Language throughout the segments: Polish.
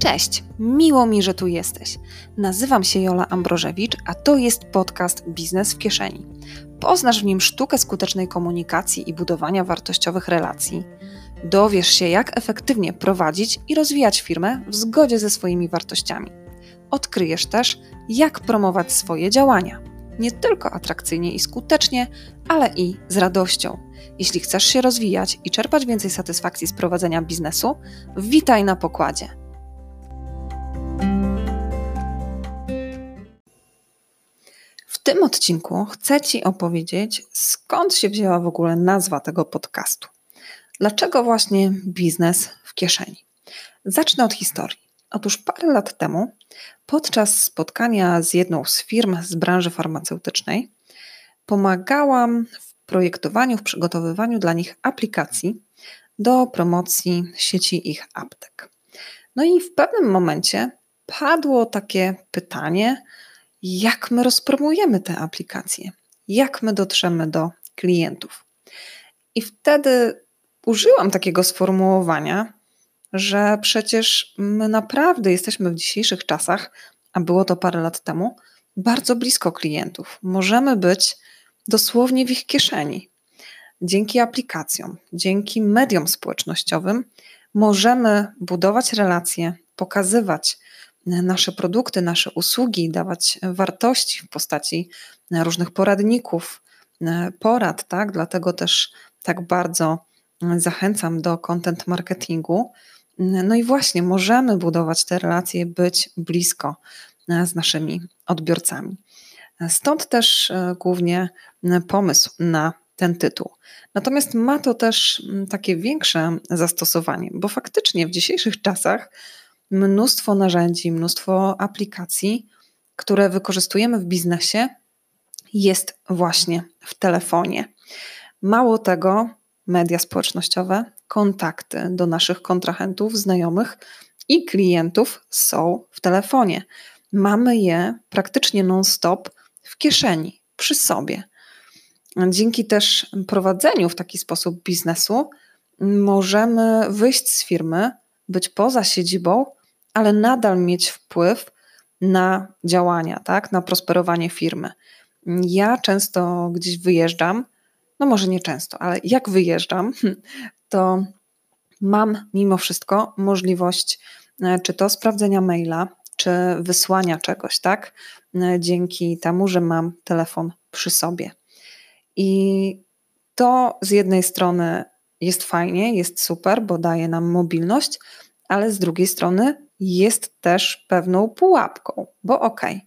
Cześć, miło mi, że tu jesteś. Nazywam się Jola Ambrożewicz, a to jest podcast Biznes w kieszeni. Poznasz w nim sztukę skutecznej komunikacji i budowania wartościowych relacji. Dowiesz się, jak efektywnie prowadzić i rozwijać firmę w zgodzie ze swoimi wartościami. Odkryjesz też, jak promować swoje działania. Nie tylko atrakcyjnie i skutecznie, ale i z radością. Jeśli chcesz się rozwijać i czerpać więcej satysfakcji z prowadzenia biznesu, witaj na pokładzie. Tym odcinku chcę Ci opowiedzieć, skąd się wzięła w ogóle nazwa tego podcastu. Dlaczego właśnie biznes w kieszeni? Zacznę od historii. Otóż parę lat temu, podczas spotkania z jedną z firm z branży farmaceutycznej, pomagałam w projektowaniu, w przygotowywaniu dla nich aplikacji do promocji sieci ich aptek. No i w pewnym momencie padło takie pytanie, jak my rozpromujemy te aplikacje, jak my dotrzemy do klientów. I wtedy użyłam takiego sformułowania, że przecież my naprawdę jesteśmy w dzisiejszych czasach, a było to parę lat temu, bardzo blisko klientów. Możemy być dosłownie w ich kieszeni. Dzięki aplikacjom, dzięki mediom społecznościowym możemy budować relacje, pokazywać nasze produkty, nasze usługi, dawać wartości w postaci różnych poradników, porad, tak? Dlatego też tak bardzo zachęcam do content marketingu. No i właśnie możemy budować te relacje, być blisko z naszymi odbiorcami. Stąd też e, głównie pomysł na ten tytuł. Natomiast ma to też takie większe zastosowanie, bo faktycznie w dzisiejszych czasach mnóstwo narzędzi, mnóstwo aplikacji, które wykorzystujemy w biznesie, jest właśnie w telefonie. Mało tego, media społecznościowe, kontakty do naszych kontrahentów, znajomych i klientów są w telefonie. Mamy je praktycznie non-stop w kieszeni, przy sobie. Dzięki też prowadzeniu w taki sposób biznesu możemy wyjść z firmy, być poza siedzibą ale nadal mieć wpływ na działania, tak, na prosperowanie firmy. Ja często gdzieś wyjeżdżam, no może nie często, ale jak wyjeżdżam, to mam mimo wszystko możliwość e, czy to sprawdzenia maila, czy wysłania czegoś, tak? E, dzięki temu, że mam telefon przy sobie. I to z jednej strony jest fajnie, jest super, bo daje nam mobilność, ale z drugiej strony jest też pewną pułapką, bo okej, okay,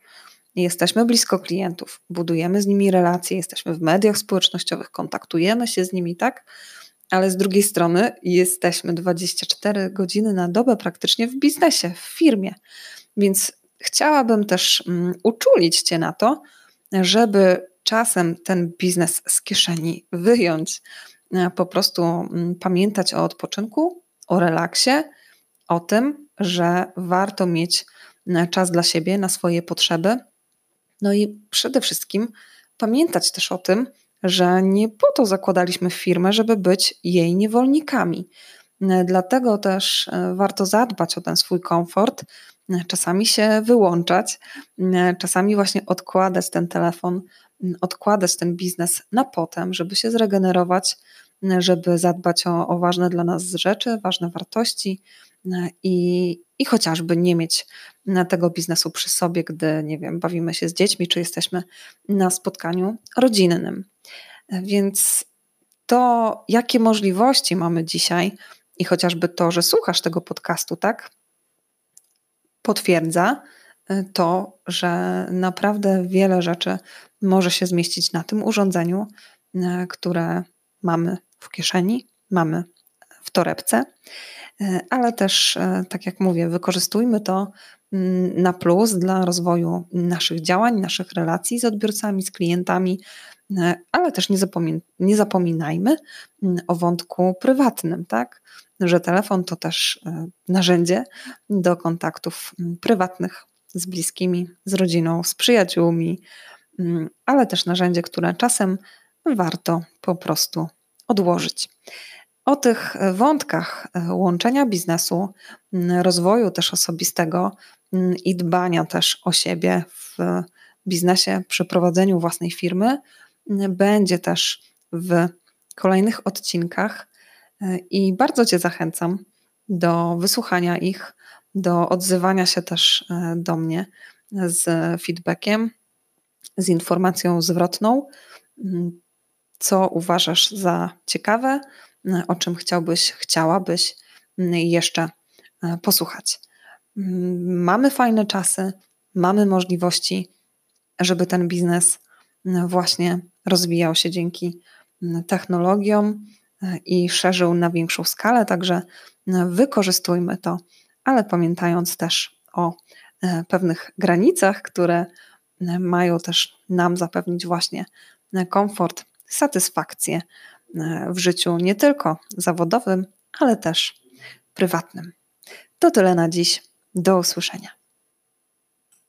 jesteśmy blisko klientów, budujemy z nimi relacje, jesteśmy w mediach społecznościowych, kontaktujemy się z nimi, tak? Ale z drugiej strony jesteśmy 24 godziny na dobę praktycznie w biznesie, w firmie. Więc chciałabym też um, uczulić Cię na to, żeby czasem ten biznes z kieszeni wyjąć, e, po prostu um, pamiętać o odpoczynku, o relaksie, o tym, że warto mieć e, czas dla siebie, na swoje potrzeby. No i przede wszystkim pamiętać też o tym, że nie po to zakładaliśmy firmę, żeby być jej niewolnikami. E, dlatego też e, warto zadbać o ten swój komfort, czasami się wyłączać, czasami właśnie odkładać ten telefon, odkładać ten biznes na potem, żeby się zregenerować, żeby zadbać o, o ważne dla nas rzeczy, ważne wartości, i, i chociażby nie mieć tego biznesu przy sobie, gdy, nie wiem, bawimy się z dziećmi, czy jesteśmy na spotkaniu rodzinnym. Więc to, jakie możliwości mamy dzisiaj, i chociażby to, że słuchasz tego podcastu, tak, potwierdza to, że naprawdę wiele rzeczy może się zmieścić na tym urządzeniu, które mamy w kieszeni, mamy w torebce. E, ale też, e, tak jak mówię, wykorzystujmy to mm, na plus dla rozwoju naszych działań, naszych relacji z odbiorcami, z klientami, e, ale też nie, zapomin nie zapominajmy mm, o wątku prywatnym, tak? Że telefon to też narzędzie do kontaktów mm, prywatnych z bliskimi, z rodziną, z przyjaciółmi, ale też narzędzie, które czasem warto po prostu odłożyć. O tych wątkach łączenia biznesu, rozwoju też osobistego i dbania też o siebie w biznesie przy prowadzeniu własnej firmy będzie też w kolejnych odcinkach i bardzo Cię zachęcam do wysłuchania ich, do odzywania się też e, do mnie z feedbackiem, z informacją zwrotną, co uważasz za ciekawe, o czym chciałbyś, chciałabyś mm, jeszcze e, posłuchać. Mamy fajne czasy, mamy możliwości, żeby ten biznes właśnie rozwijał się dzięki technologiom i szerzył na większą skalę, także wykorzystujmy to, ale pamiętając też o pewnych granicach, które mają też nam zapewnić właśnie komfort, satysfakcję w życiu nie tylko zawodowym, ale też prywatnym. To tyle na dziś. Do usłyszenia.